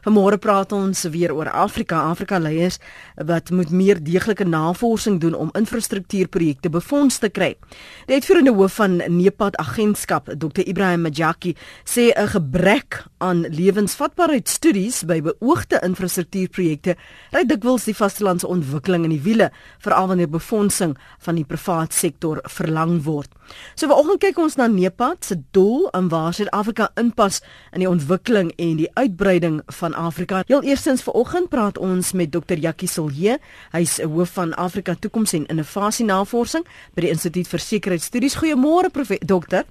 Vanmôre praat ons weer oor Afrika, Afrika leiers wat moet meer deeglike navorsing doen om infrastruktuurprojekte befonds te kry. Die uitvoerende hoof van Nepad Agentskap, Dr Ibrahim Majaki, sê 'n gebrek aan lewensvatbaarheidstudies by beoogde infrastruktuurprojekte ry dikwels die vastelandse ontwikkeling in die wiele, veral wanneer befondsing van die privaat sektor verlang word. So vanoggend kyk ons na Nepad se doel en waar Suid-Afrika inpas in die ontwikkeling en die uitbreiding van Afrika. Heel eerstens vanoggend praat ons met Dr. Jackie Silje. Hy's 'n hoof van Afrika Toekoms en Innovasie Navorsing by die Instituut vir Sekuriteitsstudies. Goeiemôre dokter.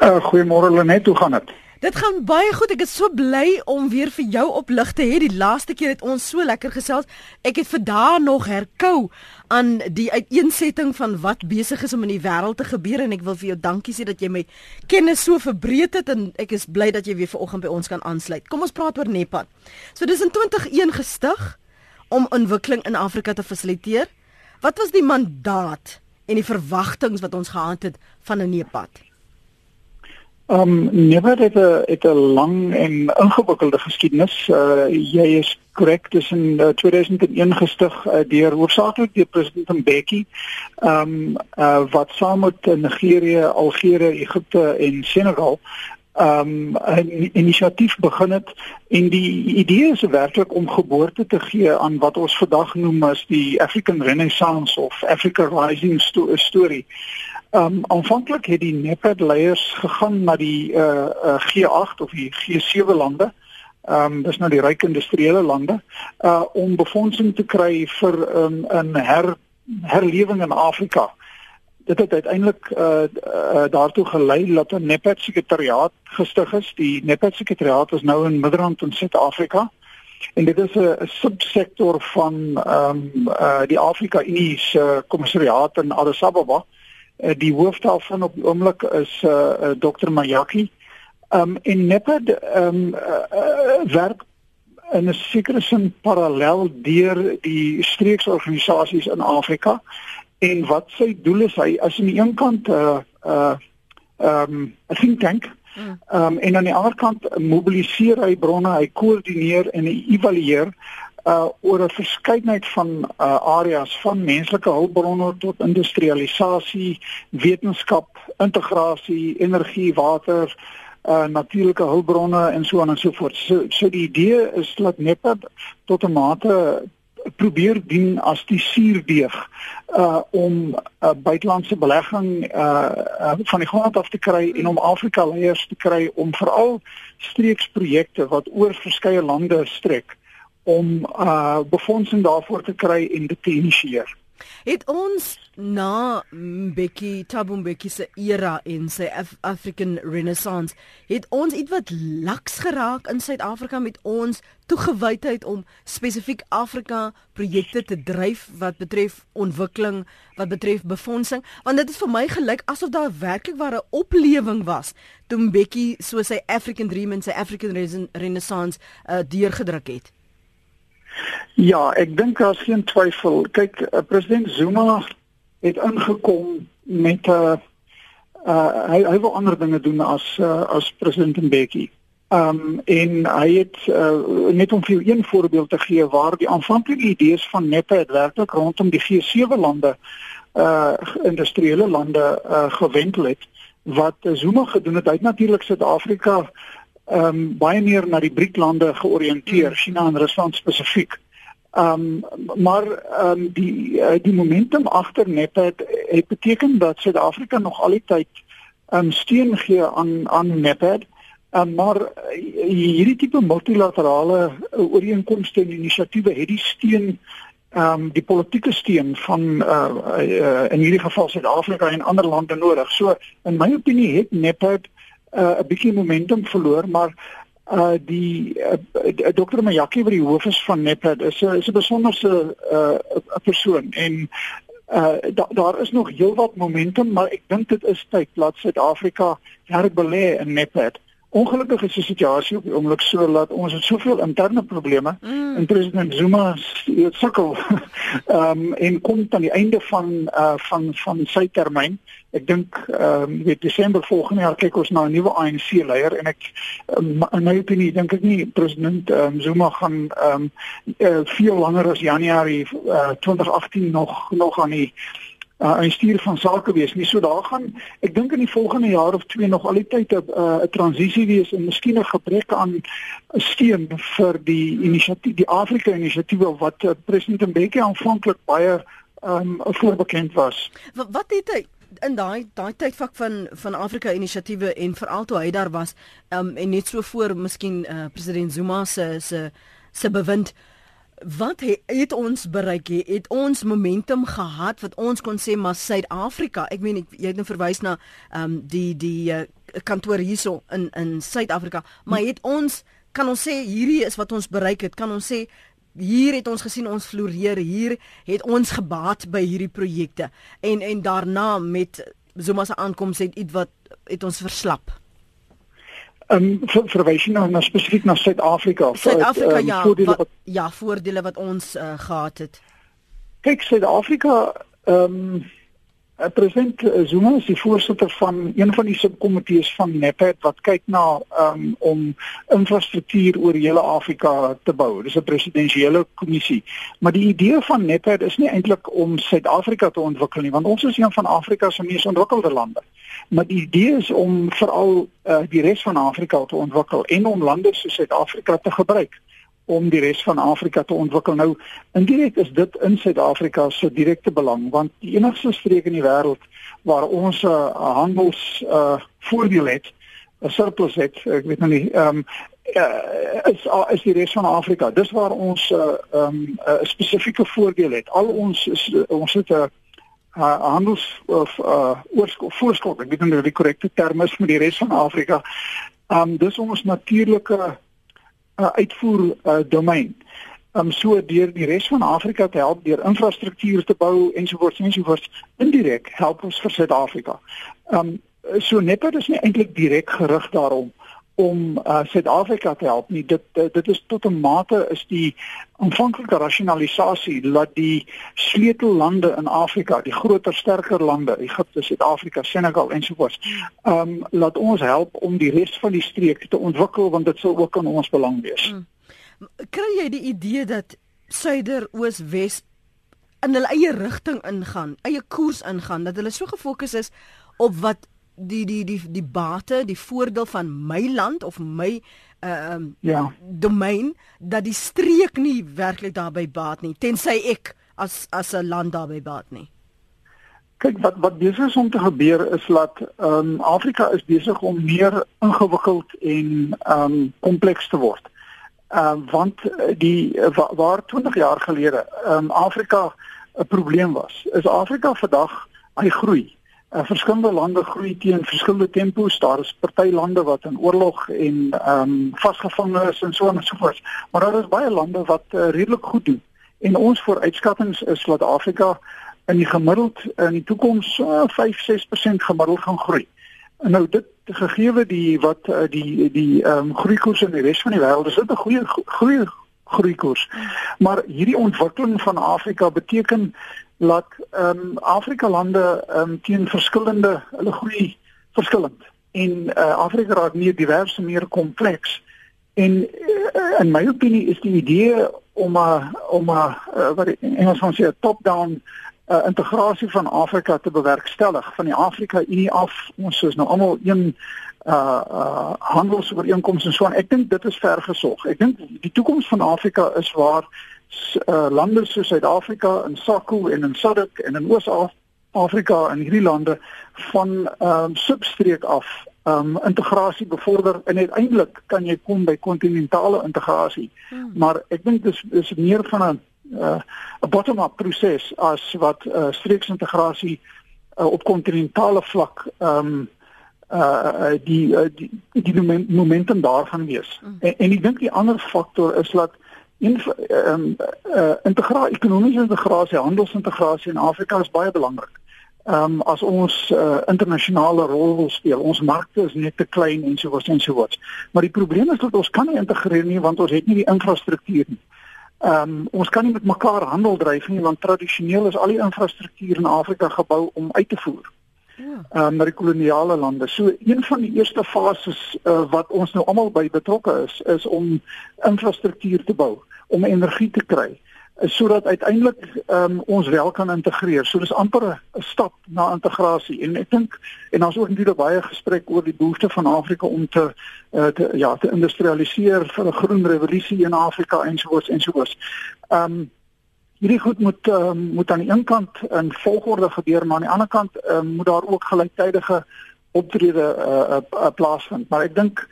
Uh, Goeiemôre Lenet, hoe gaan dit? Dit gaan baie goed. Ek is so bly om weer vir jou op lig te hê. Die laaste keer het ons so lekker gesels. Ek het vandag nog herkou aan die uiteensetting van wat besig is om in die wêreld te gebeur en ek wil vir jou dankie sê dat jy my kennis so verbreed het en ek is bly dat jy weer vanoggend by ons kan aansluit. Kom ons praat oor Nepad. So dis in 2021 gestig om ontwikkeling in Afrika te fasiliteer. Wat was die mandaat en die verwagtinge wat ons gehad het van 'n Nepad? Ehm um, never het 'n het 'n lang en ingewikkelde geskiedenis. Uh jy is korrek tussen uh, 2001 gestig uh, deur hoofsaaklik deur president Mbeki. Ehm um, uh wat saam met Nigerië, Algerië, Egipte en Senegal ehm um, 'n inisiatief begin het en die idee is werklik om geboorte te gee aan wat ons vandag noem as die African Renaissance of Africa Rising sto story. Ehm um, aanvanklik het die NEPAD leiers gegaan na die uh, uh G8 of die G7 lande. Ehm um, dis nou die ryk industriële lande uh om befondsing te kry vir um, 'n her herlewing in Afrika. Dit het uiteindelik uh, uh daartoe gelei dat 'n NEPAD sekretariaat gestig is. Die NEPAD sekretariaat is nou in Midrand in Suid-Afrika. En dit is 'n subsektor van ehm um, uh die Afrika Unie se kommissariaat in Addis Ababa. Uh, die hoof daarvan op die oomblik is uh, uh Dr. Mayaki. Um en Nepad um uh, uh, werk in 'n sekere sin parallel deur die streeksorganisasies in Afrika. En wat sy doel is, hy is aan die een kant 'n uh, uh um 'n think tank. Um en aan die ander kant mobiliseer hy bronne, hy koördineer en hy evalueer uh oor 'n verskeidenheid van uh areas van menslike hulpbronne tot industrialisasie, wetenskap, integrasie, energie, water, uh natuurlike hulpbronne en so aan en so voort. So so die idee is dat NEPA tot 'n mate probeer dien as die suurdeeg uh om uh, buitelandse belegging uh, uh van die grond af te kry en om Afrika leiers te kry om veral streeksprojekte wat oor verskeie lande strek om uh befondsing daarvoor te kry en dit te initieer. Het ons na Mbeki Tabumbeki se era in sy Af African Renaissance het ons ietwat laks geraak in Suid-Afrika met ons toegewydheid om spesifiek Afrika projekte te dryf wat betref ontwikkeling, wat betref befondsing, want dit is vir my gelyk asof daar werklik ware oplewing was toe Mbeki so sy African Dream en sy African Renaissance uh, deurgedruk het. Ja, ek dink daar's geen twyfel. Kyk, uh, president Zuma het ingekom met 'n uh, uh, hy hy wil ander dinge doen as uh, as president Mbeki. Um en hy het uh, net om vir een voorbeeld te gee waar die aanvanklike idees van Neppe het werklik rondom die G7 lande uh industriële lande uh gewentel het wat Zuma gedoen het. Hy het natuurlik Suid-Afrika ehm um, baie meer na die BRIC-lande georiënteer, mm. China en Rusland spesifiek. Ehm um, maar ehm um, die uh, die momentum agter NEPAD het beteken dat Suid-Afrika nog al die tyd ehm um, steun gee aan aan NEPAD. Um, maar uh, hierdie tipe multilaterale uh, ooreenkomste en inisiatiewe het die steun ehm um, die politieke steun van uh, uh, in hierdie geval Suid-Afrika en ander lande nodig. So in my opinie het NEPAD uh, 'n bietjie momentum verloor, maar uh die uh, dokter Mayaki wat die hoof is van Nepad is 'n is 'n besonderse uh 'n persoon en uh da, daar is nog heelwat momentum maar ek dink dit is tyd dat Suid-Afrika herbelê in Nepad Ongelukkig is die situasie op die oomblik so dat ons het soveel interne probleme mm. en president Zuma sukkel ehm um, en kom aan die einde van uh van van sy termyn. Ek dink ehm um, weet Desember volgende jaar kyk ons na 'n nuwe ANC leier en ek um, in my opinie dink ek nie president um, Zuma gaan ehm um, uh, veel langer as Januarie uh, 2018 nog nog aan die uh, 'n stuur van sake wees nie. So daar gaan ek dink in die volgende jaar of twee nog al die tyd 'n uh, 'n transisie wees en miskien 'n gebrek aan steun vir die inisiatief die Afrika inisiatief wat uh, president Mbeki aanvanklik baie um, voorbekend was. Wat, wat het hy in daai daai tydvak van van Afrika inisiatiewe en veral toe hy daar was um, en net so voor miskien uh, president Zuma se se se bewind wat he, het ons bereik he, het ons momentum gehad wat ons kon sê maar Suid-Afrika ek meen jy het nou verwys na um, die die uh, kantoor hierso in in Suid-Afrika maar het ons kan ons sê hierdie is wat ons bereik het? Kan ons sê hier het ons gesien ons floreer hier het ons gebaat by hierdie projekte en en daarna met Zuma se aankoms het iets wat het ons verslap um, ver, verwys jy nou na spesifiek na Suid-Afrika? Suid-Afrika um, ja, voordele wat, ja, voordele wat ons uh, gehad het. Kyk, Suid-Afrika ehm um, Uh, president Zuma is die voorsitter van een van die subkomitees van NEPAD wat kyk na um, om infrastruktuur oor hele Afrika te bou. Dis 'n presidensiële kommissie. Maar die idee van NEPAD is nie eintlik om Suid-Afrika te ontwikkel nie, want ons is een van Afrika se mees ontwikkelde lande. Maar die idee is om veral uh, die res van Afrika te ontwikkel en om lande soos Suid-Afrika te gebruik om die res van Afrika te ontwikkel. Nou indirek is dit in Suid-Afrika se direkte belang want die enigste streek in die wêreld waar ons 'n uh, handels uh, voordeel het, 'n surplus het, ek weet nou nie, ehm um, uh, is uh, is die res van Afrika. Dis waar ons 'n uh, um, uh, spesifieke voordeel het. Al ons is, uh, ons het 'n uh, handels of uh, oorskot voorskot, ek weet nie of die korrekte term is vir die res van Afrika. Um, dis ons natuurlike uh, uitvoer uh, domein. Um so deur die res van Afrika te help deur infrastruktuur te bou ensovoorts ensovoorts indirek help ons vir Suid-Afrika. Um so net dit is nie eintlik direk gerig daarom om uh, Suid-Afrika te help nie. Dit dit is tot 'n mate is die aanvanklike rasionalisasie dat die sleutellande in Afrika, die groter sterker lande, Egipte, Suid-Afrika, Senegal ensovoorts, ehm um, laat ons help om die res van die streek te ontwikkel want dit sou ook in ons belang wees. Hmm. Kry jy die idee dat suider, oos, wes in hulle eie rigting ingaan, eie koers ingaan, dat hulle so gefokus is op wat die die die die bate, die voordeel van my land of my ehm uh, ja. domein dat die streek nie werklik daarbey baat nie tensy ek as as 'n land daarbey baat nie. Kyk wat wat besig is om te gebeur is dat ehm um, Afrika is besig om meer ingewikkeld en ehm um, kompleks te word. Ehm uh, want die wa, waar 20 jaar gelede ehm um, Afrika 'n probleem was, is Afrika vandag hy groei uh, verskillende lande groei teen verskillende tempos. Daar is party lande wat in oorlog en ehm um, vasgevang is en so en so voort. Maar daar is baie lande wat uh, redelik goed doen. En ons vooruitskattinge is dat Afrika in die gemiddeld in die toekoms uh, 5-6% gemiddeld gaan groei. En nou dit gegeewe die wat uh, die die ehm um, groeikoers in die res van die wêreld is dit 'n goeie goeie groeikoers. Maar hierdie ontwikkeling van Afrika beteken laat ehm um, Afrika lande ehm um, teen verskillende hulle groei verskillend. En uh, Afrika raak meer divers en meer kompleks. En uh, in my opinie is die idee om 'n om 'n uh, wat in Engels van sê 'n top-down uh, integrasie van Afrika te bewerkstellig. Van die Afrika Unie af ons is nou almal een uh uh handelsooreenkomste en so aan. Ek dink dit is ver gesog ek dink die toekoms van Afrika is waar uh, lande soos Suid-Afrika en SACU en in SADC en in Oos-Afrika en hierdie lande van ehm um, substreek af ehm um, integrasie bevorder en uiteindelik kan jy kom by kontinentale integrasie. Hmm. Maar ek dink dis is meer van 'n uh, 'n bottom-up proses as wat uh, streeksintegrasie uh, op kontinentale vlak ehm um, uh die uh, die die momentum daar gaan wees. Mm. En, en ek dink die ander faktor is dat in ehm um, uh, integrasie ekonomiese integrasie, handelsintegrasie in Afrika is baie belangrik. ehm um, as ons uh, internasionale rol wil speel. Ons markte is net te klein en so voort en so voort. Maar die probleem is dat ons kan nie integreer nie want ons het nie die infrastruktuur nie. Ehm um, ons kan nie met mekaar handel dryf nie want tradisioneel is al die infrastruktuur in Afrika gebou om uit te voer. Ja. Um, na die koloniale lande. So een van die eerste fases uh, wat ons nou almal by betrokke is, is om infrastruktuur te bou, om energie te kry sodat uiteindelik um, ons wel kan integreer. So dis amper 'n stap na integrasie en ek dink en daar's ook natuurlik baie gesprek oor die behoefte van Afrika om te, uh, te ja, te industrialiseer vir 'n groen revolusie in Afrika en soos en soos. Ehm um, hierdie goed moet um, moet aan die een kant in volgorde gebeur, maar aan die ander kant um, moet daar ook gelyktydige optrede uh, uh, plaasvind. Maar ek dink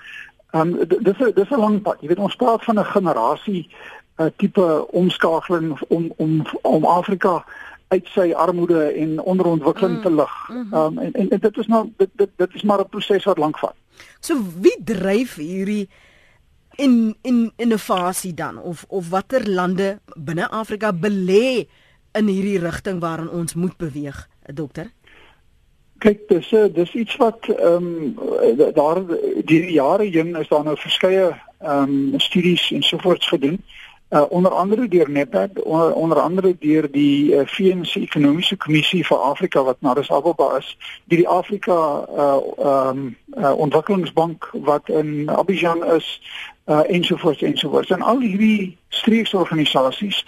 um, dis dis 'n lang pad. Jy weet ons praat van 'n generasie 'n tipe omskakeling om om om Afrika uit sy armoede en onderontwikkeling mm. te lig. Mm um, en, en en dit is maar dit dit, dit is maar 'n proses wat lank vat. So wie dryf hierdie in in innovasie dan of of watter lande binne Afrika belê in hierdie rigting waarin ons moet beweeg, dokter? Kyk, dis dis iets wat ehm um, daar die jare heen is daar nou verskeie ehm um, studies en sovoorts gedoen uh, onder andere deur NEPAD onder, onder andere deur die uh, VNC ekonomiese kommissie vir Afrika wat na Addis Ababa is die die Afrika uh, um, uh, ontwikkelingsbank wat in Abidjan is uh, ensovoorts ensovoorts en al hierdie streeksorganisasies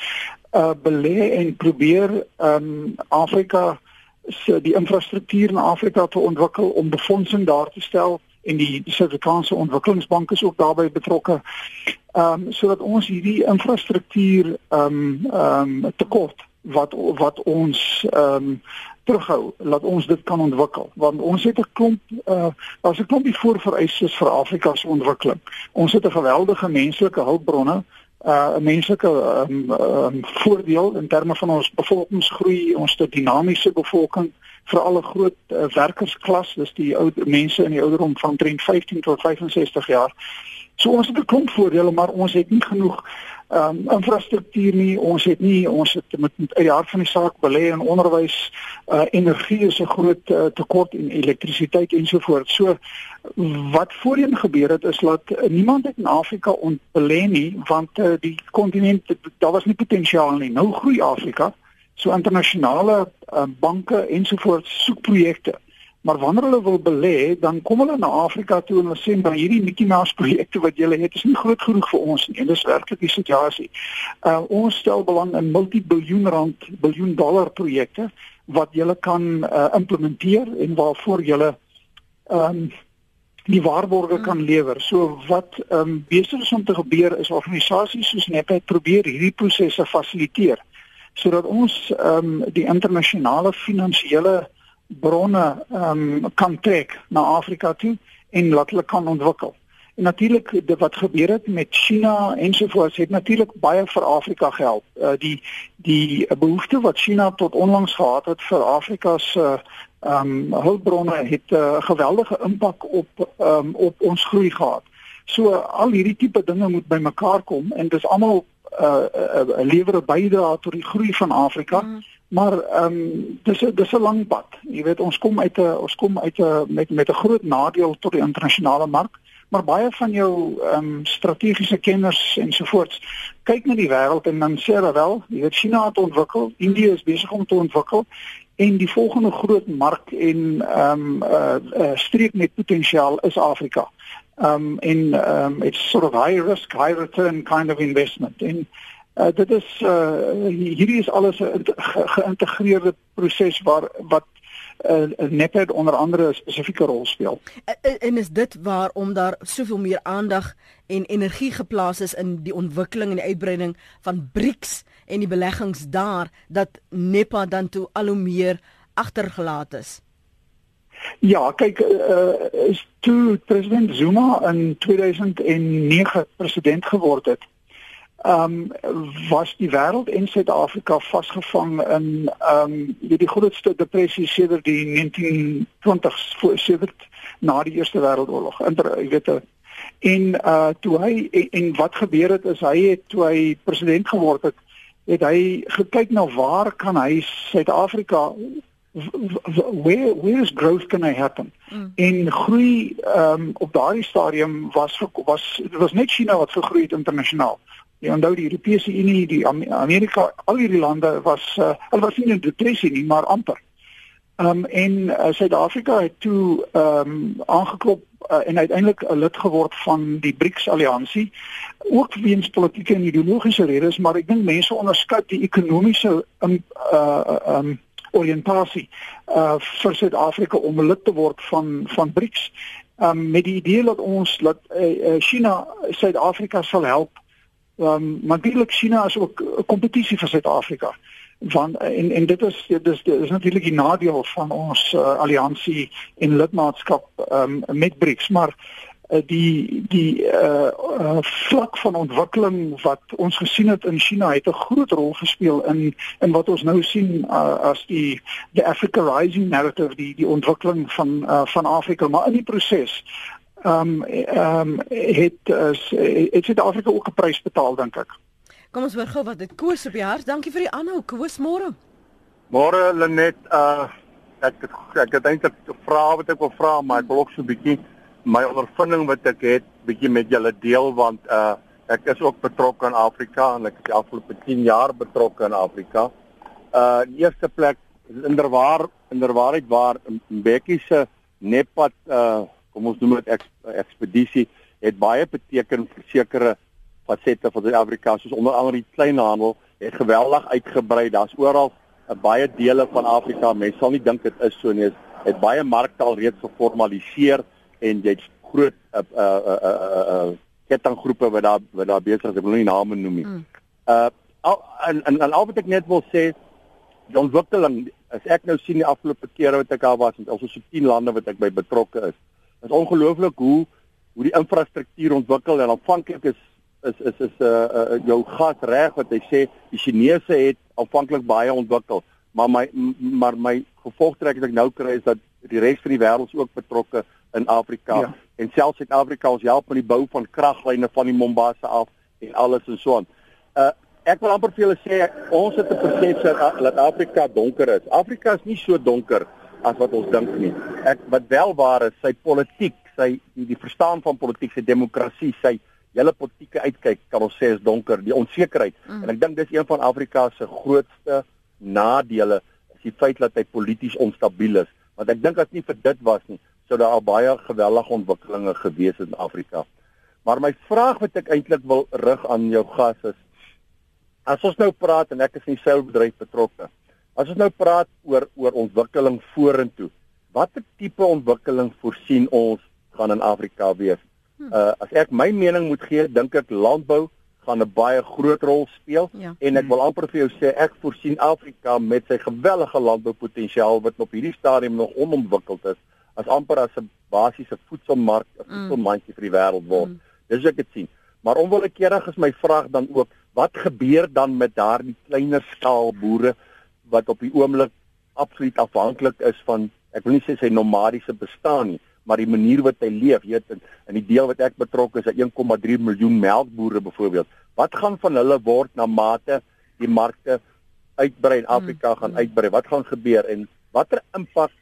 uh, belê en probeer um, Afrika se die infrastruktuur in Afrika te ontwikkel om befondsing daar te stel en die Suid-Afrikaanse Ontwikkelingsbank is ook daarbey betrokke. Ehm um, sodat ons hierdie infrastruktuur ehm um, ehm um, tekort wat wat ons ehm um, terughou, laat ons dit kan ontwikkel want ons het 'n klomp uh daar's 'n klompie voorvereistes vir Afrika se ontwikkeling. Ons het 'n geweldige menslike hulpbronne uh 'n menslike um, um, voordeel in terme van ons bevolkingsgroei, ons dinamiese bevolking vir alle groot uh, werkersklas, dis die ou mense in die ouderdom van 15 tot 65 jaar. So ons het 'n klomp voordele, maar ons het nie genoeg ehm um, infrastruktuur nie. Ons het nie ons het met uit die hart van die saak belê in onderwys, uh energie is 'n groot uh, tekort en elektrisiteit ensovoorts. So wat voorheen gebeur het is dat niemand in Afrika ontbelê nie want uh, die kontinent daar was nie potensiaal nie. Nou groei Afrika. So internasionale uh, banke ensovoorts soek projekte. Maar wanneer hulle wil belê, dan kom hulle na Afrika toe en hulle sê dan hierdie Mickey Mouse projekte wat julle het is nie groot genoeg vir ons nie. En dis werklik die situasie. Uh ons stel belang in multi-biljoen rand, biljoen dollar projekte wat julle kan uh, implementeer en waarvoor julle ehm um, die waarborge kan hmm. lewer. So wat ehm um, besig is om te gebeur is organisasies soos Nepad probeer hierdie prosesse fasiliteer sodat ons ehm um, die internasionale finansiële bronne ehm um, kan trek na Afrika toe en laat hulle kan ontwikkel. En natuurlik wat gebeur het met China ensovoorts het natuurlik baie vir Afrika gehelp. Uh, die die behoefte wat China tot onlangs gehad het vir Afrika se ehm um, hulpbronne het 'n uh, geweldige impak op ehm um, op ons groei gehad. So al hierdie tipe dinge moet bymekaar kom en dis almal uh, uh, uh, lewer 'n bydrae tot die groei van Afrika. Mm. Maar ehm um, dis dis 'n lang pad. Jy weet ons kom uit 'n ons kom uit 'n met met 'n groot nadeel tot die internasionale mark, maar baie van jou ehm um, strategiese kenners ensovoorts kyk na die wêreld en dan sê hulle wel, jy weet China het ontwikkel, Indië is besig om te ontwikkel en die volgende groot mark en ehm um, uh, uh streek met potensiaal is Afrika. Um, ehm um, it's sort of high risk, high return kind of investment. En Uh, dit is uh, hierdie is alles 'n geïntegreerde proses waar wat uh, net onder andere 'n spesifieke rol speel. En, en is dit waarom daar soveel meer aandag en energie geplaas is in die ontwikkeling en die uitbreiding van BRICS en die beleggings daar dat NEPA dan toe al hoe meer agtergelaat is. Ja, kyk, uh, is toe president Zuma in 2009 president geword het, um, was die wêreld en Suid-Afrika vasgevang in ehm um, die grootste depressie sedert die 1920s voor sedert na die Eerste Wêreldoorlog. Inter, jy weet en uh toe hy en, en wat gebeur het is hy het toe hy president geword het, het hy gekyk na waar kan hy Suid-Afrika where where is growth going to happen? Mm. En groei ehm um, op daardie stadium was was dit was net China wat gegroei het internasionaal. Jy onthou die Europese Unie, die Amerika, al hierdie lande was uh, hulle was nie in depressie nie, maar amper. Ehm um, en uh, Suid-Afrika het toe ehm um, aangeklop uh, en uiteindelik 'n lid geword van die BRICS alliansie ook weens politieke en ideologiese redes maar ek dink mense onderskat die ekonomiese um, uh um oriëntasie uh vir Suid-Afrika om lid te word van van BRICS. Um met die idee dat ons dat uh, China Suid-Afrika sal help. Um natuurlik China is ook 'n kompetisie vir Suid-Afrika. Van en en dit is dit is, dit is natuurlik die nadeel van ons uh, alliansie en lidmaatskap um, met BRICS. Maar die die uh, uh, vlak van ontwikkeling wat ons gesien het in China het 'n groot rol gespeel in in wat ons nou sien uh, as die die Africa rising narrative die die ontwikkeling van uh, van Afrika maar in die proses ehm um, ehm um, het het Suid-Afrika ook 'n prys betaal dink ek. Kom ons hoor gou wat dit koes op die hart. Dankie vir die aanhou. Koos môre. Môre Lenet, uh ek het ek het eintlik gevra wat ek wil vra, maar ek wil ook so 'n bietjie my ondervinding wat ek het bietjie met julle deel want uh ek is ook betrokke in Afrika en ek is die afgelope 10 jaar betrokke in Afrika. Uh die eerste plek inderwaar inderwaarheid waar Mbeki se Nepad uh kom ons noem dit ek, ekspedisie het baie beteken vir sekere fasette van Suid-Afrika soos onder andere die kleinhandel het geweldig uitgebrei. Daar's oral 'n baie dele van Afrika. Mense sal nie dink dit is so nie. Het baie markte al reeds geformaliseer en jy't groot uh uh uh uh, uh kettinggroepe wat daar wat daar besig is. Ek wil nie name noem nie. Mm. Uh al, en en en al wat ek net wil sê die ontwikkeling as ek nou sien die afgelope kere wat ek daar was met al so 10 lande wat ek by betrokke is. Dit is ongelooflik hoe hoe die infrastruktuur ontwikkel en aanvanklik is is is is 'n uh, uh, jou gas reg wat hy sê die Chinese het aanvanklik baie ontwikkel maar my maar my gevolgtrek wat ek nou kry is dat die res van die wêreld ook betrokke in Afrika ja. en selfs Suid-Afrika ons help met die bou van kraglyne van die Mombasa af en alles en so aan. Uh ek wil amper vir julle sê ons het 'n persepsie dat Afrika donker is. Afrika is nie so donker as wat ons dink nie. Ek wat wel waar is, sy politiek, sy die, die verstaan van politiek, sy demokrasie, sy hele politieke uitkyk kan ons sê is donker, die onsekerheid. Mm. En ek dink dis een van Afrika se grootste nadele is die feit dat hy polities onstabiel is. Want ek dink as nie vir dit was nie, sou daar al baie geweldige ontwikkelinge gewees het in Afrika. Maar my vraag wat ek eintlik wil rig aan jou gas is as ons nou praat en ek is in die seilbedryf betrokke. As ons nou praat oor oor ontwikkeling vorentoe, watter tipe ontwikkeling voorsien ons gaan in Afrika wees? Uh as ek my mening moet gee, dink ek landbou gaan 'n baie groot rol speel ja. en ek wil amper vir jou sê ek voorsien Afrika met sy gewellige landboupotensiaal wat op hierdie stadium nog onontwikkeld is as amper as 'n basiese voedselmark, 'n mm. voedselmandjie vir die wêreld word. Mm. Dis ek dit sien. Maar onwillekeurig is my vraag dan ook, wat gebeur dan met daardie kleiner skaal boere wat op die oomblik absoluut afhanklik is van ek wil nie sê sy nomadiese bestaan nie, maar die manier wat hy leef, weet in, in die deel wat ek betrokke is, is 1,3 miljoen melkbore byvoorbeeld. Wat gaan van hulle word na mate die markte uitbrei in Afrika mm. gaan uitbrei? Wat gaan gebeur en watter impak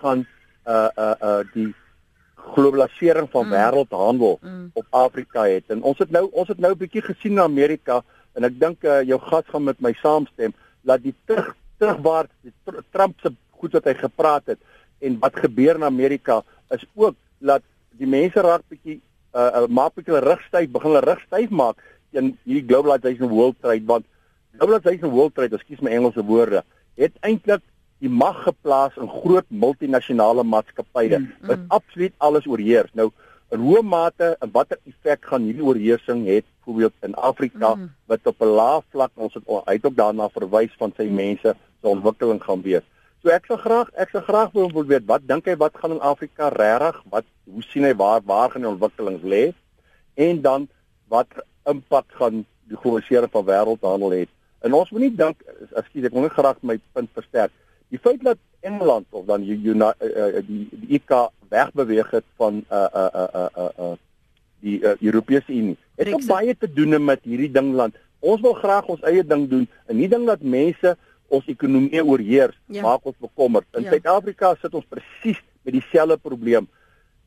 gaan uh uh uh die globalisering van mm. wêreldhandel mm. op Afrika het? En ons het nou ons het nou 'n bietjie gesien na Amerika en ek dink uh, jou gas gaan met my saamstem dat die terug terugwaarts die Trump se goed wat hy gepraat het en wat gebeur in Amerika is ook dat die mense raak bietjie uh, uh maak bietjie hulle rug styf, begin hulle rug styf maak in hierdie globalization world trade want globalization world trade, ekskuus my Engelse woorde, het eintlik die mag geplaas in groot multinasjonale maatskappye mm, mm. wat absoluut alles oorheers. Nou in hoe mate en watter effek gaan hierdie oorheersing het byvoorbeeld in Afrika mm. wat op 'n lae vlak ons het uit ook daarna verwys van sy mense se ontwikkeling gaan wees. So ek sou graag ek sou graag wil weet wat dink hy wat gaan in Afrika regtig? Wat hoe sien hy waar waar gaan die ontwikkelings lê? En dan wat impak gaan die globalisering van wêreldhandel hê? En ons moet nie dink ekskuus ek wil net graag my punt versterk. Die feit dat Engeland of dan die uh, uh, die die IK wegbeweeg het van uh uh uh uh, uh, die uh, Europese Unie. Het ook baie te doen met hierdie dingland. Ons wil graag ons eie ding doen en nie ding dat mense ons ekonomie oorheers, ja. maak ons bekommerd. In ja. Suid-Afrika ja. sit ons presies met dieselfde probleem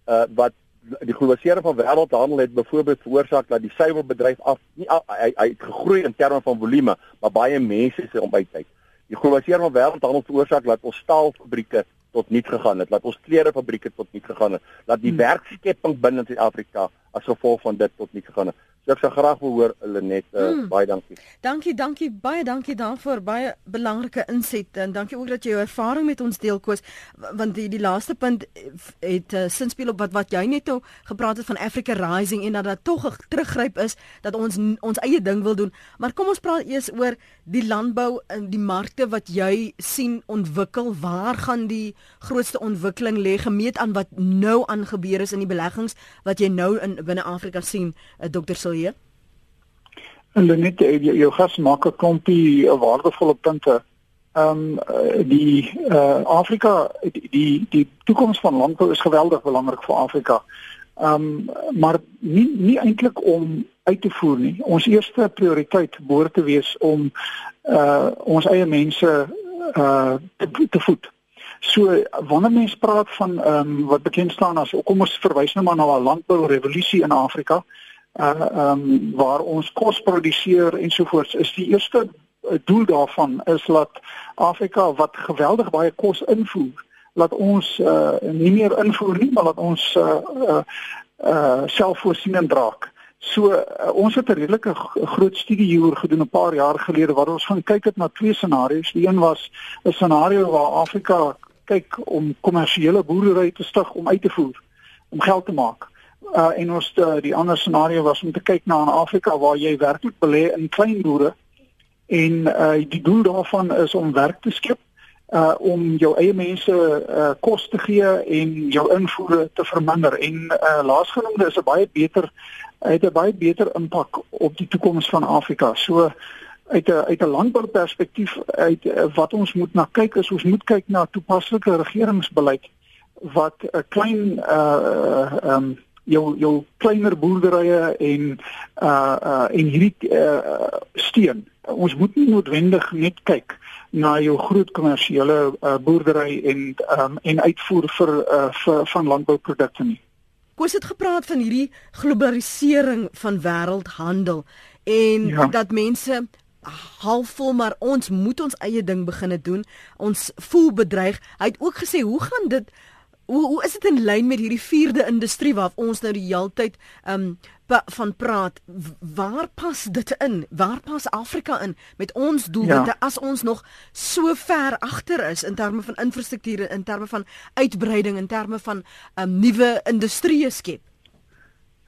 uh wat die globalisering van wêreldhandel het byvoorbeeld veroorsaak dat die suiwerbedryf af nie af, hy hy het gegroei in terme van volume, maar baie mense is om uit uit. Die globalisering van wêreldhandel veroorsaak dat ons staalfabrieke tot niet gegaan het, dat ons klerefabrieke tot niet gegaan het, dat die hmm. werkskepping binne Suid-Afrika as gevolg van dit tot niet gegaan het. So ek sou graag wil hoor Lenet, uh, mm. baie dankie. Dankie, dankie, baie dankie daarvoor. Baie belangrike inset en dankie ook dat jy jou ervaring met ons deel koes want die die laaste punt het uh, sinspeel op wat wat jy net nou gepraat het van Africa Rising en dat dit tog 'n teruggryp is dat ons ons eie ding wil doen. Maar kom ons praat eers oor die landbou en die markte wat jy sien ontwikkel. Waar gaan die grootste ontwikkeling lê gemeet aan wat nou aangebeur is in die beleggings wat jy nou in binne Afrika sien, uh, Dr. Sil hier? En net eh, jou gas maak 'n klompie eh, waardevolle punte. Ehm um, die uh, Afrika die die, die toekoms van landbou is geweldig belangrik vir Afrika. Ehm um, maar nie nie eintlik om uit te voer nie. Ons eerste prioriteit behoort te wees om uh ons eie mense uh te, te voed. So wanneer mens praat van ehm um, wat bekend staan as kom ons verwys nou maar na 'n landbou revolusie in Afrika uh ehm um, waar ons kos produseer ensovoorts is die eerste uh, doel daarvan is dat Afrika wat geweldig baie kos invoer laat ons uh nie meer invoer nie maar laat ons uh uh, uh selfvoorsienend raak. So uh, ons het 'n redelike groot studie hieroor gedoen 'n paar jaar gelede waar ons gaan kyk het na twee scenario's. Die een was 'n scenario waar Afrika kyk om kommersiële boerdery te stig om uit te voer, om geld te maak uh, en ons uh, die ander scenario was om te kyk na Afrika waar jy werklik belê in klein boere en uh, die doel daarvan is om werk te skep uh om jou eie mense uh kos te gee en jou invoere te verminder en uh laasgenoemde is 'n baie beter het 'n baie beter impak op die toekoms van Afrika. So uit 'n uit 'n landbouperspektief uit wat ons moet na kyk is ons moet kyk na toepaslike regeringsbeleid wat 'n klein uh ehm um, jou jou kleiner boerderye en uh uh en hierdie uh steen. Ons moet nie noodwendig net kyk na jou groot kommersiële uh, boerdery en um en uitvoer vir uh vir van landbouprodukte nie. Koos het gepraat van hierdie globalisering van wêreldhandel en ja. dat mense halfvol maar ons moet ons eie ding begine doen. Ons voel bedreig. Hy het ook gesê hoe gaan dit hoe hoe is dit in lyn met hierdie vierde industrie waar ons nou die heeltyd um van praat waar pas dit in waar pas Afrika in met ons doelwitte ja. as ons nog so ver agter is in terme van infrastrukture in terme van uitbreiding in terme van um nuwe industrieë skep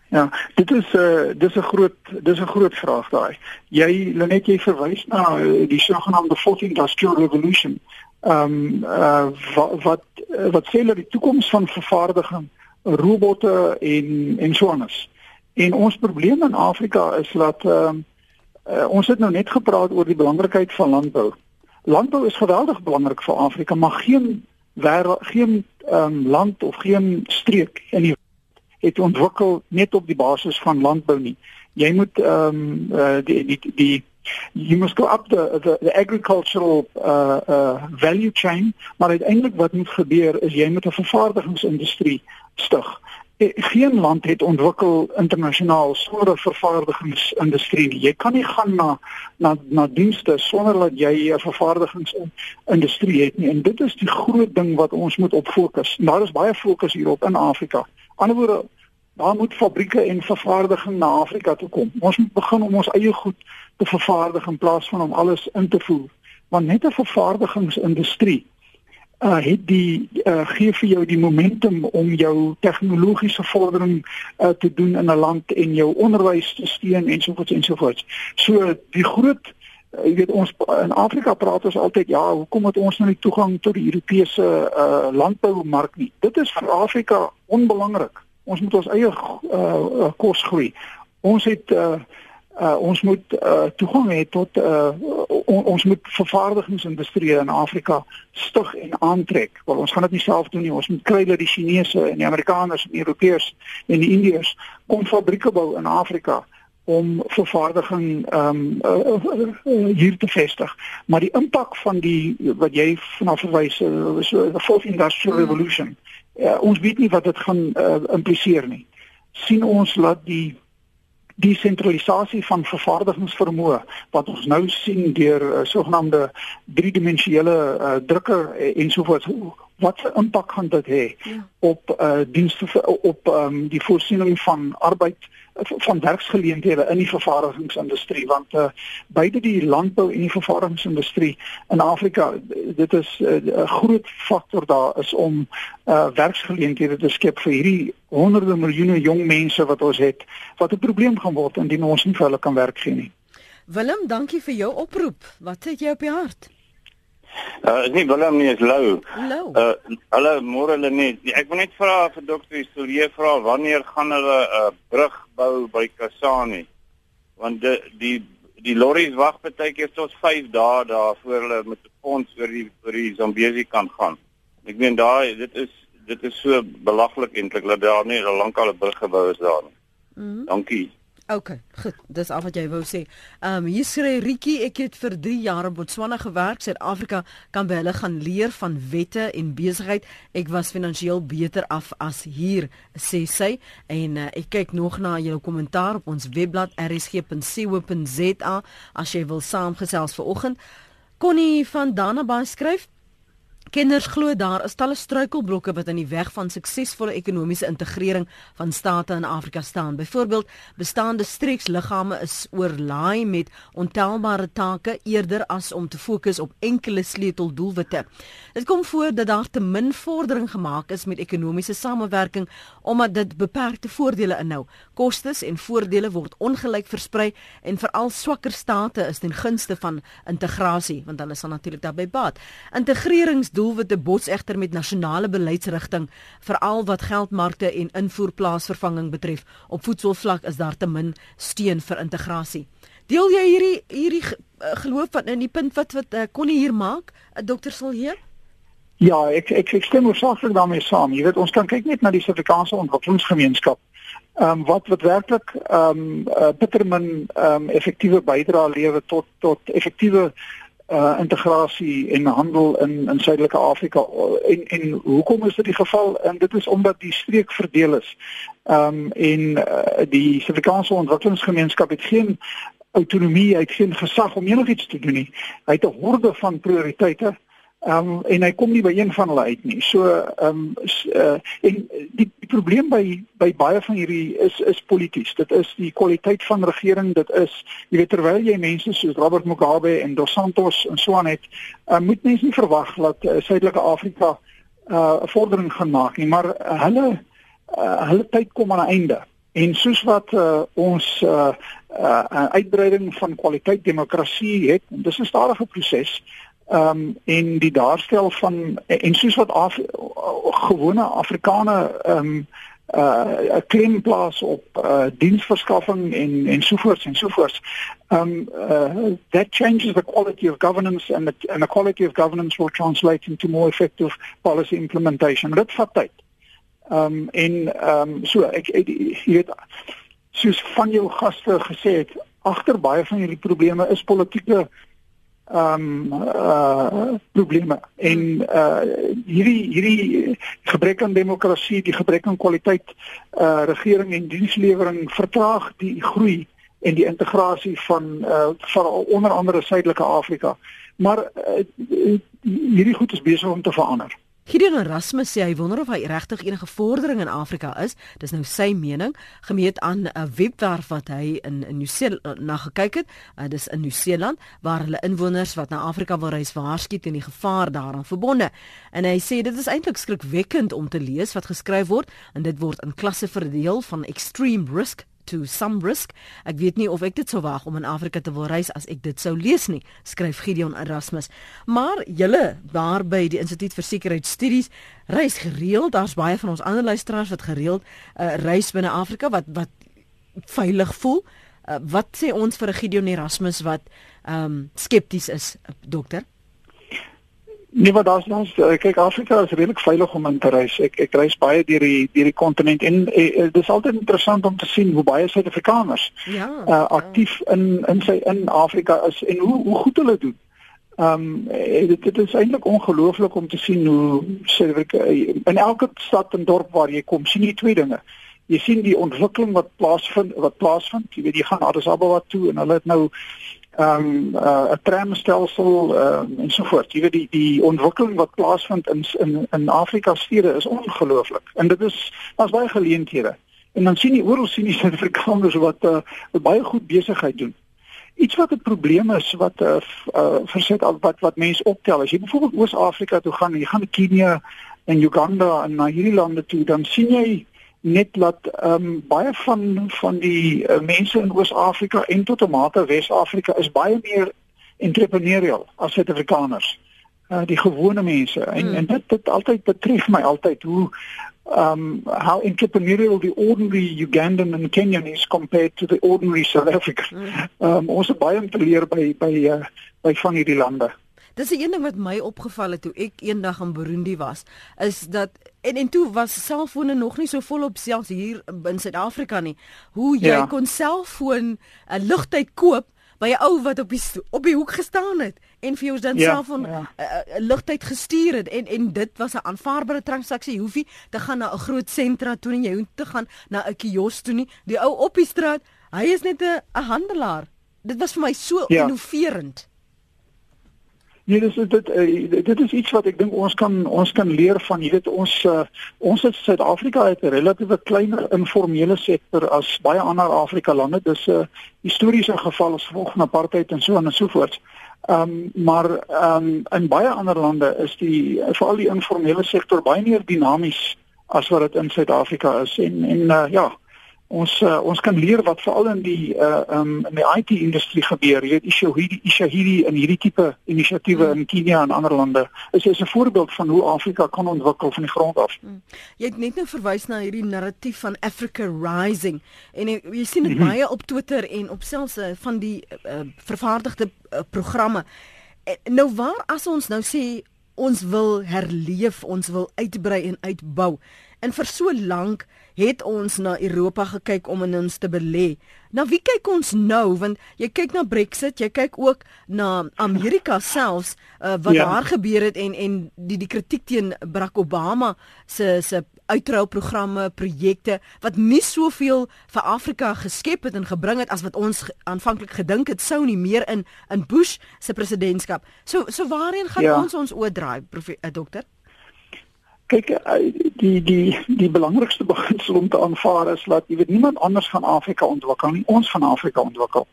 Ja, dit is 'n uh, dis 'n groot dis 'n groot vraag daai. Jy Lenet jy verwys na uh, die sogenaamde 14th industrial revolution ehm um, uh, wat wat wat sê hulle die toekoms van vervaardiging robotte en en so anders. En ons probleem in Afrika is dat ehm um, uh, ons het nou net gepraat oor die belangrikheid van landbou. Landbou is geweldig belangrik vir Afrika, maar geen wêreld geen ehm um, land of geen streek in die het ontwikkel net op die basis van landbou nie. Jy moet ehm um, uh, die die die you must go up the the, the agricultural uh uh value chain maar uiteindelik wat moet gebeur is jy moet 'n vervaardigingsindustrie stig. E, geen land het ontwikkel internasionaal sonder 'n vervaardigingsindustrie jy kan nie gaan na na na dienste sonder dat jy 'n vervaardigingsindustrie het nie. En dit is die groot ding wat ons moet op fokus daar is baie fokus hierop in Afrika. Anderswoorde daar moet fabrieke en vervaardiging na Afrika toe kom ons moet begin om ons eie goed te vervaardig in plaas van om alles in te voer. Want net 'n vervaardigingsindustrie uh het die uh gee vir jou die momentum om jou tegnologiese vordering uh te doen in 'n land en jou onderwys te steun en so voort en so voort. So die groot uh, jy weet ons in Afrika praat ons altyd ja, hoekom het ons nou nie toegang tot die Europese uh landboumark nie? Dit is vir Afrika onbelangrik. Ons moet ons eie uh kos groei. Ons het uh uh, ons moet uh, toegang hê tot uh, on, ons moet vervaardigingsindustrie in Afrika stig en aantrek. Want ons gaan dit nie self doen nie. Ons moet kry dat die Chinese en die Amerikaners en die Europeërs en die Indiërs kom fabrieke bou in Afrika om vervaardiging ehm um, uh, uh, hier te vestig. Maar die impak van die wat jy vanaf verwys uh, so the fourth industrial mm. Uh, ons weet nie wat dit gaan uh, impliseer nie. sien ons dat die die sentralisasie van vervaardigingsvermoë wat ons nou sien deur uh, sogenaamde driedimensionele uh, drukker ensovoorts wat 'n impak gaan dit hê ja. op uh, dienste op um, die voorsiening van arbeid van werksgeleenthede in die vervaardigingsindustrie want uh, beide die landbou en die vervaardigingsindustrie in Afrika dit is uh, 'n uh, groot faktor daar is om uh, werksgeleenthede te skep vir hierdie honderde miljoene jong mense wat ons het wat 'n probleem gaan word indien ons nie vir hulle kan werk gee nie. Willem, dankie vir jou oproep. Wat het jy op die hart? Uh is nie Willem nie, is Lou. Lou. Uh hallo, môre hulle net. Ek wil net vra vir dokter Isolie vra wanneer gaan hulle 'n uh, brug bou by Kasane? Want die die die lorries wag baie keer tot 5 dae daar voor hulle met 'n fonds oor die oor die Zambesi kan gaan. Ek meen daai dit is dit is so belaglik eintlik dat daar nie 'n lankale brug gebou is daar nie. Mm -hmm. Dankie. OK, goed. Dis al wat jy wou sê. Ehm um, hier sê Rietjie, ek het vir 3 jaar in Botswana gewerk. Suid-Afrika kan by hulle gaan leer van wette en besigheid. Ek was finansiëel beter af as hier, sê sy. En uh, ek kyk nog na jou kommentaar op ons webblad rsg.co.za as jy wil saamgesels vanoggend. Connie van Danaba skryf Kenners glo daar is talle struikelblokke wat in die weg van suksesvolle ekonomiese integrering van state in Afrika staan. Byvoorbeeld, bestaande streeksliggame is oorlaai met ontelbare take eerder as om te fokus op enkele sleuteldoelwitte. Dit kom voor dat daar te min vordering gemaak is met ekonomiese samewerking omdat dit beperkte voordele inhou. Kostes en voordele word ongelyk versprei en veral swakker state is ten gunste van integrasie, want hulle sal natuurlik daarbey baat. Integrerings doelwitte bots egter met nasionale beleidsrigting veral wat geldmarkte en invoerplaasvervanging betref. Op voedselvlak is daar te min steun vir integrasie. Deel jy hierdie hierdie uh, geloof van in die punt wat wat uh, kon hier maak, uh, dokter Silje? Ja, ek ek ek stem oorspronklik daarmee saam. Jy weet ons kan kyk net na die Suid-Afrikaanse ontwikkelingsgemeenskap. Ehm um, wat wat werklik ehm um, uh, bitter min ehm um, effektiewe bydrae lewer tot tot effektiewe uh integrasie en handel in in Suidelike Afrika en en hoekom is dit die geval en dit is omdat die streek verdeel is. Um en uh, die Suid-Afrikaanse ontwikkelingsgemeenskap het geen autonomie, hy het geen gesag om enigiets te doen nie. Hy het 'n horde van prioriteite Ehm um, en hy kom nie by een van hulle uit nie. So ehm um, uh, en die, die probleem by by baie van hierdie is is polities. Dit is die kwaliteit van regering, dit is jy weet terwyl jy mense soos Robert Mugabe en Dos Santos en so aan het, uh, moet mense nie verwag dat uh, Suidelike Afrika 'n uh, vordering gaan maak nie, maar uh, hulle uh, hulle tyd kom aan 'n einde. En soos wat uh, ons uh, uh, uitbreiding van kwaliteit demokrasie het, dis 'n stadige proses ehm um, en die daarstel van en soos wat af, gewone Afrikaner ehm um, uh 'n klem plaas op uh diensverskaffing en en sovoorts en sovoorts. Um uh that changes the quality of governance and the and the quality of governance will translate into more effective policy implementation. Dit vat tyd. Um en um so ek, jy weet soos van jou gaste gesê het, agter baie van hierdie probleme is politieke ehm um, uh probleme en uh hierdie hierdie gebrek aan demokrasie, die gebrek aan kwaliteit uh regering en dienslewering vertraag die groei en die integrasie van uh van onder andere Suidelike Afrika. Maar uh, hierdie goed is besig om te verander. Gideon Erasmus sê hy wonder of hy regtig enige vordering in Afrika is. Dis nou sy mening, gemeet aan 'n webwerf wat hy in in Nieu-Seeland na gekyk het. Uh, dis in Nieu-Seeland waar hulle inwoners wat na Afrika wil reis waarsku teen die gevaar daaraan verbonde. En hy sê dit is eintlik skrikwekkend om te lees wat geskryf word en dit word in klasse verdeel van extreme risk to some risk. Ek weet nie of ek dit sou waag om in Afrika te wil reis as ek dit sou lees nie, skryf Gideon Erasmus. Maar julle daar by die Instituut vir Sekuriteitsstudies reis gereeld. Daar's baie van ons ander luisteraars wat gereeld uh, reis binne Afrika wat wat veilig voel. Uh, wat sê ons vir Gideon Erasmus wat ehm um, skepties is, dokter? Nee, maar daar's ons eh, kyk Afrika is redelik veilig om in te reis. Ek ek reis baie deur die deur die kontinent en eh, dit is altyd interessant om te sien hoe baie Suid-Afrikaners Ja. uh, aktief in in sy in Afrika is en hoe hoe goed hulle doen. Ehm um, dit, dit is eintlik ongelooflik om te sien hoe Suid-Afrika in elke stad en dorp waar jy kom, sien jy twee dinge. Jy sien die ontwikkeling wat plaasvind wat plaasvind. Jy weet jy gaan Addis Ababa toe en hulle het nou ehm um, uh, 'n tramstelsel ehm um, en so voort. Jy weet die die ontwikkeling wat plaasvind in in in Afrika stede is ongelooflik. En dit is daar's baie geleenthede. En dan sien jy oral sien jy Suid-Afrikaners wat uh, baie goed besigheid doen. Iets wat 'n probleem is wat uh, uh, verset al wat wat mense optel as jy byvoorbeeld Oos-Afrika toe gaan, jy gaan Kenia en Uganda en na hierdie lande toe, dan sien jy net dat ehm um, baie van van die uh, mense in Oos-Afrika en tot 'n mate Wes-Afrika is baie meer entrepreneurial as Suid-Afrikaners. Uh, die gewone mense en Hmm. en dit dit altyd betref my altyd hoe um how entrepreneurial the ordinary Ugandan and Kenyan is compared to the ordinary South African. Um ons het baie om te leer by by uh, by van hierdie lande. Dis 'n een ding wat my opgeval het toe ek eendag in Burundi was, is dat en en toe was selfone nog nie so volop selfs hier in Suid-Afrika nie. Hoe jy Ja. kon selfoon 'n uh, ligtyd koop by 'n ou wat op die op die hoek gestaan het en vir jou dan Ja, selfoon 'n ja. uh, uh, ligtyd gestuur het en en dit was 'n aanvaarbare transaksie. Jy hoef nie te gaan na 'n groot sentra toe nie, jy hoef te gaan na 'n kiosk toe nie. Die ou op die straat, hy is net 'n handelaar. Dit was vir my so Ja. innoverend. Nee, dis dit uh, dit is iets wat ek dink ons kan ons kan leer van, jy weet ons uh, ons in Suid-Afrika het 'n relatiewe kleiner informele sektor as baie ander Afrika lande. Dis 'n uh, historiese geval as gevolg van apartheid en so aan en so voort. Ehm um, maar ehm um, in baie ander lande is die veral die informele sektor baie meer dinamies as wat dit in Suid-Afrika is en en uh, ja, ons uh, ons kan leer wat veral in die uh um in die IT industrie gebeur. Jy weet Ishahidi Ishahidi en hierdie tipe inisiatiewe Hmm. in Kenia en ander lande is is 'n voorbeeld van hoe Afrika kan ontwikkel van die grond af. Jy het net nou verwys na hierdie narratief van Africa Rising en jy, jy sien dit Mhm. baie op Twitter en op selfs uh, van die uh, vervaardigde uh, programme. En, nou waar as ons nou sê ons wil herleef, ons wil uitbrei en uitbou. En vir so lank het ons na Europa gekyk om in ons te belê. Nou wie kyk ons nou want jy kyk na Brexit, jy kyk ook na Amerika selfs uh, wat Ja. daar gebeur het en en die die kritiek teen Barack Obama se se uitruilprogramme, projekte wat nie soveel vir Afrika geskep het en gebring het as wat ons aanvanklik gedink het sou nie meer in in Bush se presidentskap. So so waarheen gaan Ja. ons ons oordraai, profe- uh, dokter? Kyk, eh, die die die belangrikste beginsel om te aanvaar is dat jy weet niemand anders gaan Afrika ontwikkel nie, ons gaan Afrika ontwikkel.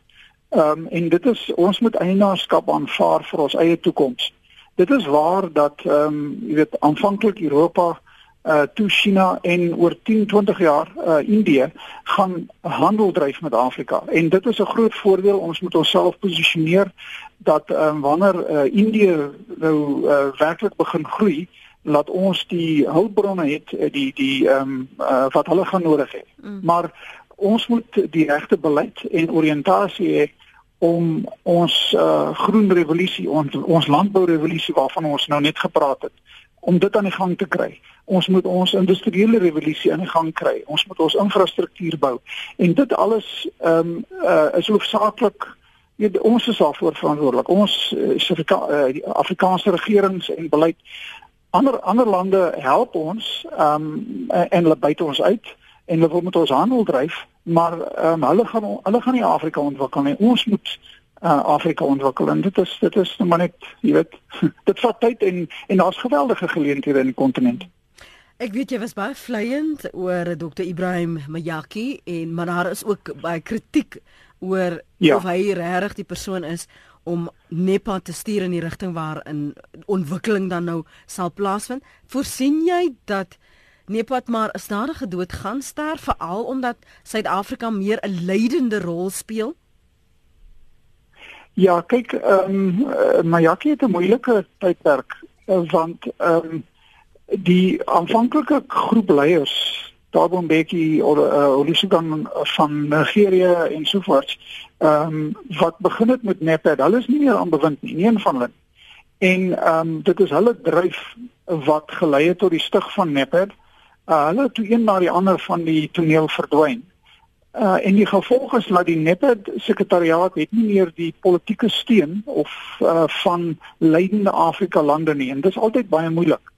Ehm um, en dit is ons moet eienaarskap aanvaar vir ons eie toekoms. Dit is waar dat ehm um, jy weet aanvanklik Europa uh toe China en oor 10, 20 jaar uh Indië gaan handel dryf met Afrika. En dit is 'n groot voordeel. Ons moet onsself posisioneer dat ehm um, wanneer uh Indië nou uh werklik begin groei, laat ons die hulpbronne het eh, die die ehm um, uh, wat hulle gaan nodig hê. Mm. Maar ons moet die regte beleid en oriëntasie hê om ons uh, groen revolusie ons ons landbourevolusie waarvan ons nou net gepraat het om dit aan die gang te kry. Ons moet ons industriële revolusie aan die gang kry. Ons moet ons infrastruktuur bou. En dit alles ehm um, uh, is hoofsaaklik Ja, ons is daarvoor verantwoordelik. Ons uh, Suid-Afrika uh, Afrikaanse regerings en beleid ander ander lande help ons ehm um, en hulle byt ons uit en hulle wil met ons handel dryf, maar ehm um, hulle gaan hulle gaan nie Afrika ontwikkel nie. Ons moet uh, Afrika ontwikkel en dit is dit is nou maar net, jy weet, dit vat tyd en en daar's geweldige geleenthede in die kontinent. Ek weet jy was baie vleiend oor Dr Ibrahim Mayaki en maar daar is ook baie kritiek oor Ja. of hy regtig die persoon is om NEPA te stuur in die rigting waarin ontwikkeling dan nou sal plaasvind. Voorsien jy dat NEPA maar stadige dood gaan sterf veral omdat Suid-Afrika meer 'n leidende rol speel? Ja, kyk, ehm um, uh, Mayaki het 'n moeilike tydperk uh, want ehm um, die aanvanklike groep leiers Thabo Mbeki of uh, Olusegun van Nigerië en so voort ehm um, wat begin het met NEPAD, hulle is nie meer aan bewind nie, een van hulle. En ehm um, dit is hulle dryf wat gelei het tot die stig van Nepad. Uh, hulle toe een na die ander van die toneel verdwyn. Uh en die gevolg is dat die Nepad sekretariaat het nie meer die politieke steun of uh van leidende Afrika lande nie en dit is altyd baie moeilik.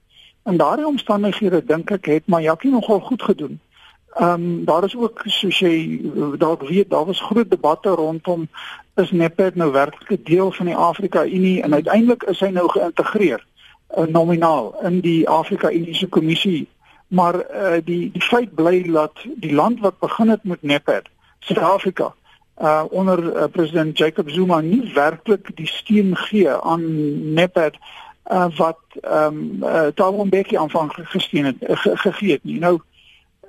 In daardie omstandighede dink ek het Mayaki nogal goed gedoen. Ehm um, daar is ook soos jy dalk weet, daar was groot debatte rondom is Nepad nou werklik 'n deel van die Afrika Unie en uiteindelik is hy nou geïntegreer uh, nominaal in die Afrika Unie se kommissie. Maar uh, die die feit bly dat die land wat begin het met Nepad, Suid-Afrika, uh onder uh, president Jacob Zuma nie werklik die steun gee aan Nepad uh wat ehm um, uh, Thabo Mbeki aanvanklik gesteun het uh, ge, gegee het nie. Nou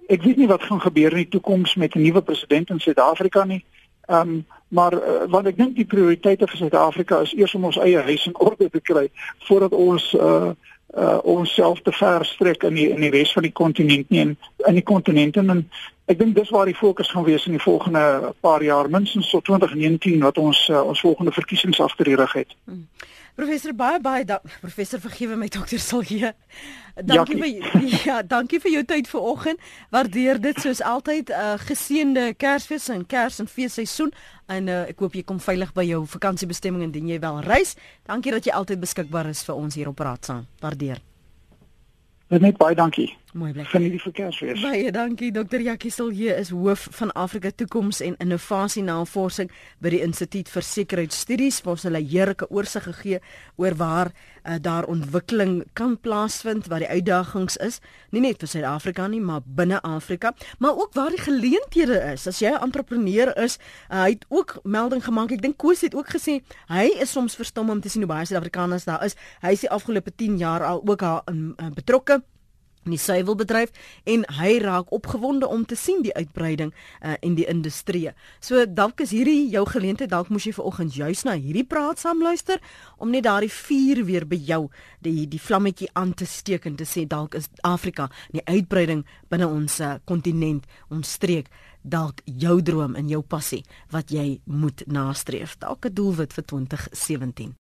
ek weet nie wat gaan gebeur in die toekoms met 'n nuwe president in Suid-Afrika nie. Ehm um, maar uh, wat ek dink die prioriteite vir Suid-Afrika is eers om ons eie huis in orde te kry voordat ons uh uh onsself te ver strek in die in die res van die kontinent nie in in die kontinente en ek dink dis waar die fokus gaan wees in die volgende paar jaar minstens tot 2019 wat ons uh, ons volgende verkiesings agter die rug het. Hmm. Professor baie baie da professor vergewe my dokter Silje. Dankie vir ja, dankie vir jou tyd vanoggend. Waardeer dit soos altyd uh, geseënde Kersfees en Kers en feesseisoen en uh, ek hoop jy kom veilig by jou vakansiebestemming indien jy wel reis. Dankie dat jy altyd beskikbaar is vir ons hier op Raad saam. Waardeer. Net baie dankie. Mooi bly. Geniet die verkeerswees. Baie dankie. Dr. Jackie Silje is hoof van Afrika Toekoms en Innovasie Navorsing by die Instituut vir Sekuriteitsstudies. Ons het 'n heerlike oorsig gegee oor waar uh, daar ontwikkeling kan plaasvind, wat die uitdagings is, nie net vir Suid-Afrika nie, maar binne Afrika, maar ook waar die geleenthede is. As jy 'n entrepreneur is, uh, hy het ook melding gemaak. Ek dink Koos het ook gesê hy is soms verstom om te sien hoe baie Suid-Afrikaners daar is. Hy is die afgelope 10 jaar al ook al in uh, betrokke die suiwelbedryf en hy raak opgewonde om te sien die uitbreiding uh, in die industrie. So dalk is hierdie jou geleentheid, dalk moes jy vanoggend juis na hierdie praat saam luister om net daardie vuur weer by jou die die vlammetjie aan te steek en te sê dalk is Afrika die uitbreiding binne ons uh, kontinent, ons streek dalk jou droom en jou passie wat jy moet nastreef. Dalk 'n doelwit vir 2017.